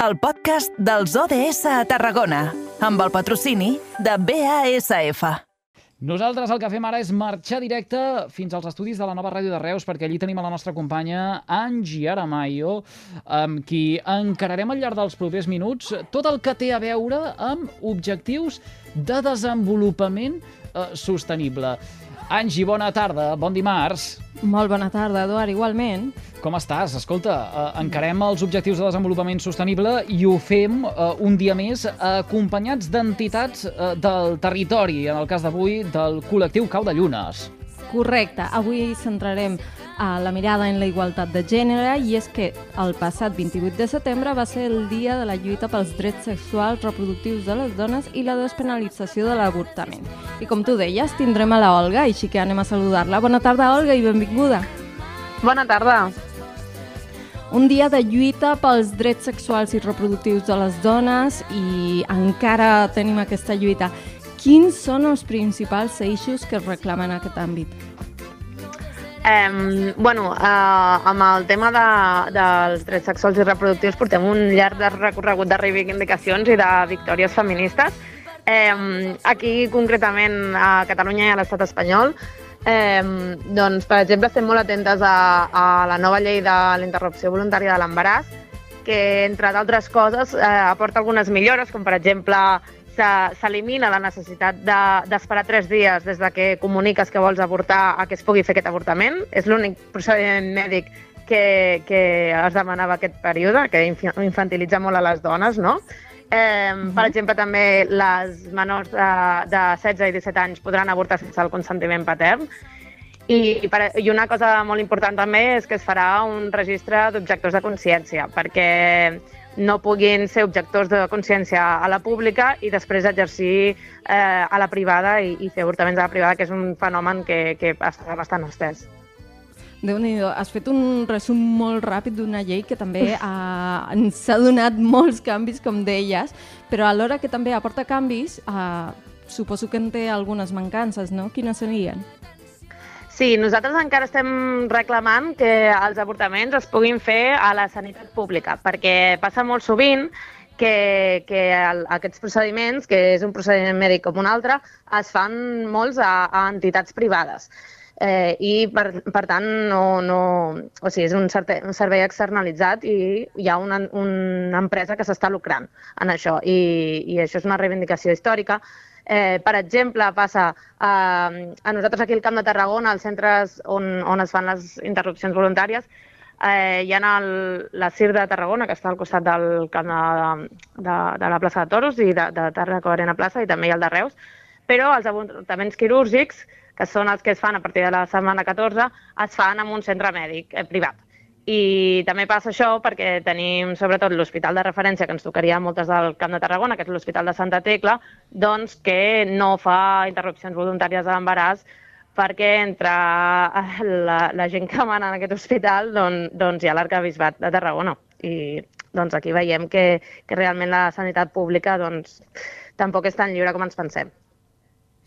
el podcast dels ODS a Tarragona, amb el patrocini de BASF. Nosaltres el que fem ara és marxar directe fins als estudis de la nova ràdio de Reus, perquè allí tenim a la nostra companya Angie Aramayo, amb qui encararem al llarg dels propers minuts tot el que té a veure amb objectius de desenvolupament eh, sostenible. Angie, bona tarda, bon dimarts. Molt bona tarda, Eduard, igualment. Com estàs? Escolta, eh, encarem els objectius de desenvolupament sostenible i ho fem eh, un dia més acompanyats d'entitats eh, del territori, en el cas d'avui del col·lectiu Cau de Llunes. Correcte. Avui centrarem a la mirada en la igualtat de gènere i és que el passat 28 de setembre va ser el dia de la lluita pels drets sexuals reproductius de les dones i la despenalització de l'avortament. I com tu deies, tindrem a la Olga, així que anem a saludar-la. Bona tarda, Olga, i benvinguda. Bona tarda. Un dia de lluita pels drets sexuals i reproductius de les dones i encara tenim aquesta lluita. Quins són els principals eixos que es reclamen en aquest àmbit? Eh, bueno, eh, amb el tema de, dels drets sexuals i reproductius portem un llarg de recorregut de reivindicacions i de victòries feministes. Eh, aquí, concretament, a Catalunya i a l'estat espanyol, eh, doncs, per exemple, estem molt atentes a, a la nova llei de la interrupció voluntària de l'embaràs, que, entre d'altres coses, eh, aporta algunes millores, com per exemple s'elimina la necessitat d'esperar de, tres dies des de que comuniques que vols avortar a que es pugui fer aquest avortament. És l'únic procediment mèdic que, que es demanava aquest període, que infantilitza molt a les dones, no? Eh. Per exemple, també les menors de, de 16 i 17 anys podran avortar sense el consentiment patern. I, per, I una cosa molt important també és que es farà un registre d'objectors de consciència, perquè no puguin ser objectors de consciència a la pública i després exercir eh, a la privada i, i fer avortaments a la privada, que és un fenomen que, que està bastant estès. Déu nhi has fet un resum molt ràpid d'una llei que també ha, ens ha donat molts canvis, com deies, però alhora que també aporta canvis, eh, suposo que en té algunes mancances, no? Quines serien? Sí, nosaltres encara estem reclamant que els avortaments es puguin fer a la sanitat pública, perquè passa molt sovint que, que el, aquests procediments, que és un procediment mèdic com un altre, es fan molts a, a entitats privades. Eh, I, per, per tant, no, no, o sigui, és un, certe, un servei externalitzat i hi ha una, una empresa que s'està lucrant en això. I, I això és una reivindicació històrica Eh, per exemple, passa eh, a nosaltres aquí al Camp de Tarragona, als centres on, on es fan les interrupcions voluntàries, eh, hi ha el, la CIR de Tarragona, que està al costat del camp de, de, de la plaça de Toros i de, de Tarragona Arena Plaça, i també hi ha el de Reus, però els avortaments quirúrgics, que són els que es fan a partir de la setmana 14, es fan en un centre mèdic eh, privat. I també passa això perquè tenim sobretot l'hospital de referència que ens tocaria moltes del Camp de Tarragona, que és l'Hospital de Santa Tecla, doncs que no fa interrupcions voluntàries de l'embaràs perquè entre la, la gent que mana en aquest hospital doncs, doncs hi ha l'arcabisbat de Tarragona. I doncs aquí veiem que, que realment la sanitat pública doncs, tampoc és tan lliure com ens pensem.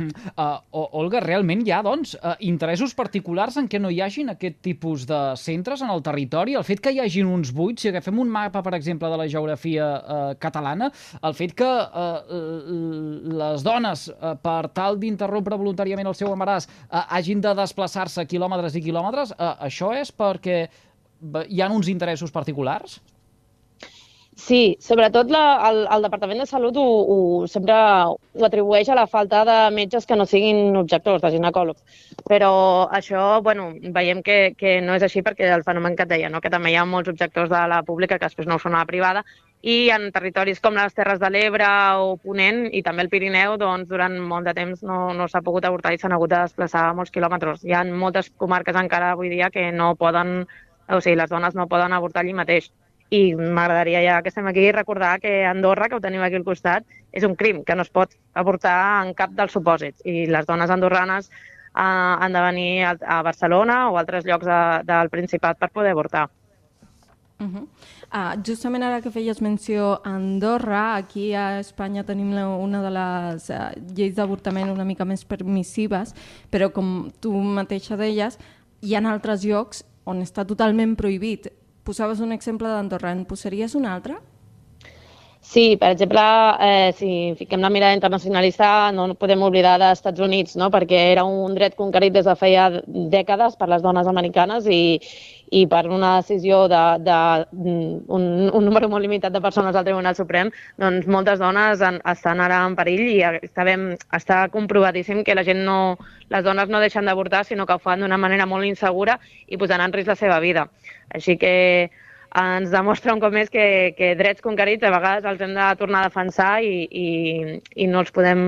Uh, Olga, realment hi ha, doncs, uh, interessos particulars en què no hi hagin aquest tipus de centres en el territori? El fet que hi hagin uns buits, si agafem un mapa, per exemple, de la geografia uh, catalana, el fet que uh, les dones, uh, per tal d'interrompre voluntàriament el seu embaràs, uh, hagin de desplaçar-se quilòmetres i quilòmetres, uh, això és perquè hi ha uns interessos particulars? Sí, sobretot la, el, el Departament de Salut ho, ho, sempre ho atribueix a la falta de metges que no siguin objectors, de ginecòlegs. Però això, bueno, veiem que, que no és així perquè el fenomen que et deia, no? que també hi ha molts objectors de la pública que després no ho són a la privada, i en territoris com les Terres de l'Ebre o Ponent i també el Pirineu, doncs durant molt de temps no, no s'ha pogut avortar i s'han hagut de desplaçar molts quilòmetres. Hi ha moltes comarques encara avui dia que no poden, o sigui, les dones no poden avortar allí mateix i m'agradaria, ja que estem aquí, recordar que Andorra, que ho tenim aquí al costat, és un crim que no es pot avortar en cap dels supòsits. I les dones andorranes eh, han de venir a, Barcelona o a altres llocs de, del Principat per poder avortar. Uh -huh. uh, justament ara que feies menció a Andorra, aquí a Espanya tenim la, una de les uh, lleis d'avortament una mica més permissives, però com tu mateixa deies, hi ha altres llocs on està totalment prohibit. Posaves un exemple d'Andorra, en posaries un altre? Sí, per exemple, eh, si fiquem la mirada internacionalista, no podem oblidar dels Estats Units, no? perquè era un dret conquerit des de feia dècades per les dones americanes i, i per una decisió de, de mm, un, un número molt limitat de persones al Tribunal Suprem, doncs moltes dones en, estan ara en perill i sabem, està comprovadíssim que la gent no, les dones no deixen d'avortar, sinó que ho fan d'una manera molt insegura i posant en risc la seva vida. Així que ens demostra un cop més que, que drets conquerits a vegades els hem de tornar a defensar i, i, i no els podem,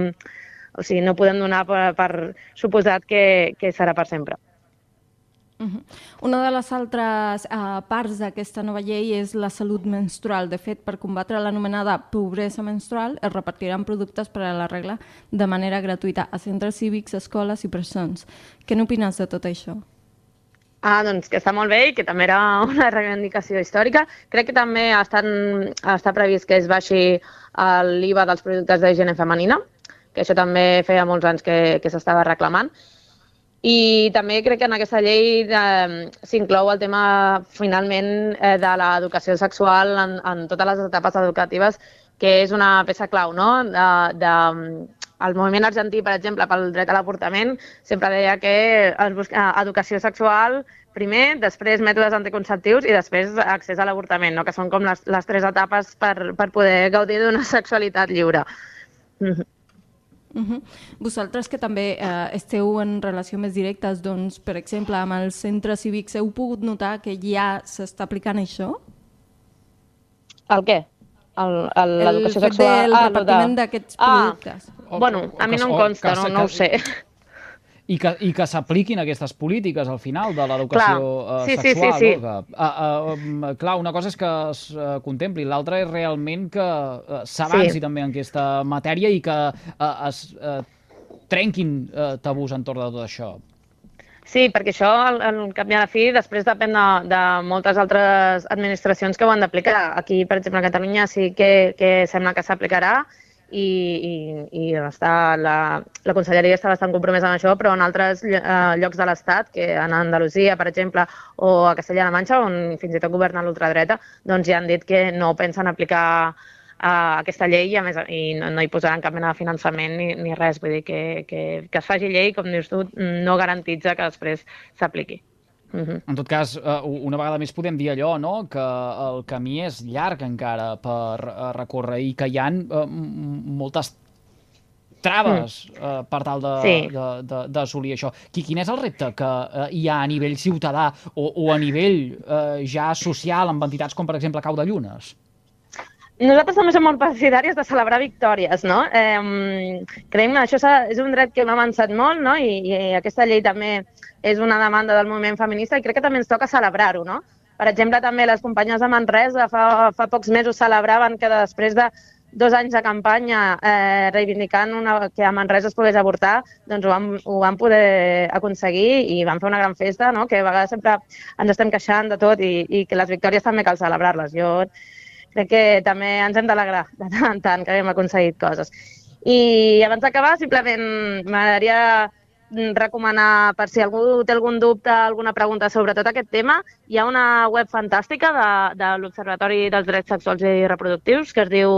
o sigui, no podem donar per, per suposat que, que serà per sempre. Una de les altres uh, parts d'aquesta nova llei és la salut menstrual. De fet, per combatre l'anomenada pobresa menstrual, es repartiran productes per a la regla de manera gratuïta a centres cívics, escoles i presons. Què n'opines de tot això? Ah, doncs que està molt bé i que també era una reivindicació històrica. Crec que també estan, està previst que es baixi l'IVA dels productes d'higiene femenina, que això també feia molts anys que, que s'estava reclamant. I també crec que en aquesta llei eh, s'inclou el tema, finalment, eh, de l'educació sexual en, en totes les etapes educatives, que és una peça clau, no?, de, de el moviment argentí, per exemple, pel dret a l'avortament, sempre deia que es busca educació sexual primer, després mètodes anticonceptius i després accés a l'avortament, no? que són com les, les tres etapes per, per poder gaudir d'una sexualitat lliure. Mm -hmm. Uh -huh. Vosaltres que també eh, esteu en relació més directes, doncs, per exemple, amb els centres cívics, heu pogut notar que ja s'està aplicant això? El què? L'educació sexual? El ah, repartiment d'aquests ah, productes. O, bueno, a mi no em consta, no, no ho sé. I que, i que s'apliquin aquestes polítiques al final de l'educació uh, sí, sexual. Sí, sí, sí. No? Que, uh, uh, clar, una cosa és que es uh, contempli, l'altra és realment que uh, s'avanci sí. també en aquesta matèria i que uh, es uh, trenquin uh, tabús entorn de tot això. Sí, perquè això, al, al cap i a la fi, després depèn de, de moltes altres administracions que ho han d'aplicar. Aquí, per exemple, a Catalunya sí que, que sembla que s'aplicarà i, i, i està, la, la Conselleria està bastant compromesa amb això, però en altres eh, llocs de l'Estat, que en Andalusia, per exemple, o a Castella-La Manxa, on fins i tot governa l'ultradreta, doncs ja han dit que no pensen aplicar uh, aquesta llei i, a més, i no, no hi posaran cap mena de finançament ni, ni res. Vull dir que, que, que es faci llei, com dius tu, no garantitza que després s'apliqui. Uh -huh. En tot cas, uh, una vegada més podem dir allò, no?, que el camí és llarg encara per uh, recórrer i que hi ha uh, moltes traves mm. uh, per tal d'assolir sí. això. Quin és el repte que uh, hi ha a nivell ciutadà o, o a nivell uh, ja social amb entitats com, per exemple, Cau de Llunes? Nosaltres també som molt partidàries de celebrar victòries, no? Eh, creiem que això és un dret que hem avançat molt, no? I, I aquesta llei també és una demanda del moviment feminista i crec que també ens toca celebrar-ho, no? Per exemple, també les companyes de Manresa fa, fa pocs mesos celebraven que després de dos anys de campanya eh, reivindicant una, que a Manresa es pogués avortar, doncs ho vam, ho vam poder aconseguir i vam fer una gran festa, no? que a vegades sempre ens estem queixant de tot i, i que les victòries també cal celebrar-les. Jo crec que també ens hem d'alegrar de tant en tant que haguem aconseguit coses. I abans d'acabar, simplement m'agradaria recomanar, per si algú té algun dubte, alguna pregunta sobre tot aquest tema, hi ha una web fantàstica de, de l'Observatori dels Drets Sexuals i Reproductius que es diu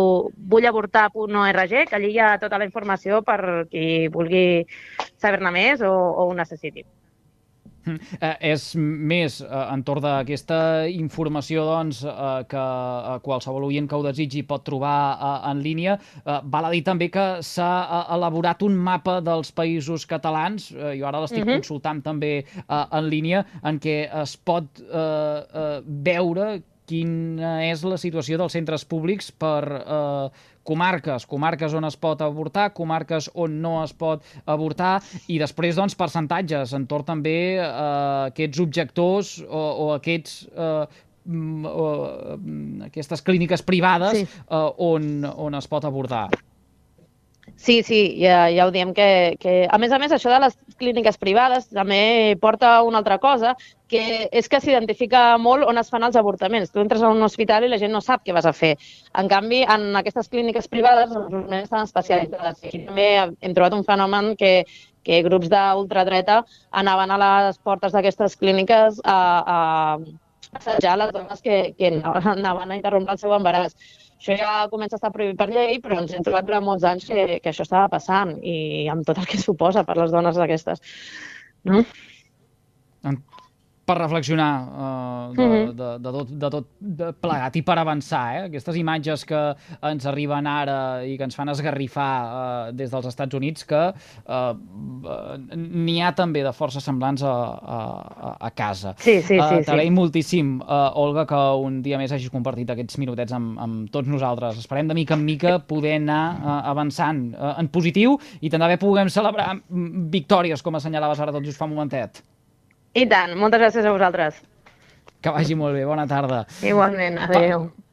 vullavortar.org, que allí hi ha tota la informació per qui vulgui saber-ne més o, o ho necessiti. Eh, és més eh, entorn d'aquesta informació doncs, eh, que eh, qualsevol oient que ho desitgi pot trobar eh, en línia. Eh, val a dir també que s'ha eh, elaborat un mapa dels països catalans, eh, jo ara l'estic uh mhm. -huh. consultant també eh, en línia, en què es pot eh, eh, veure quina és la situació dels centres públics per eh, comarques, comarques on es pot avortar, comarques on no es pot avortar i després doncs percentatges entorn també eh, aquests objectors o, o aquests eh, o, aquestes clíniques privades sí. eh, on, on es pot abordar. Sí, sí, ja, ja ho diem que, que... A més a més, això de les clíniques privades també porta una altra cosa, que és que s'identifica molt on es fan els avortaments. Tu entres a un hospital i la gent no sap què vas a fer. En canvi, en aquestes clíniques privades normalment estan especialitzades. I també hem trobat un fenomen que, que grups d'ultradreta anaven a les portes d'aquestes clíniques a, a assetjar les dones que, que anaven a interrompre el seu embaràs això ja comença a estar prohibit per llei, però ens hem trobat durant molts anys que, que això estava passant i amb tot el que suposa per les dones d'aquestes. No? Per reflexionar uh, de, Mhm. de, de, tot, de tot de plegat i per avançar. Eh? Aquestes imatges que ens arriben ara i que ens fan esgarrifar uh, des dels Estats Units, que uh, n'hi ha també de força semblants a, a, a casa. Sí, sí, sí. Uh, sí. T'agraïm moltíssim, uh, Olga, que un dia més hagis compartit aquests minutets amb, amb tots nosaltres. Esperem de mica en mica poder anar uh, avançant uh, en positiu i també puguem celebrar victòries, com assenyalaves ara tot just fa un momentet. I tant, moltes gràcies a vosaltres. Que vagi molt bé, bona tarda. Igualment, adeu.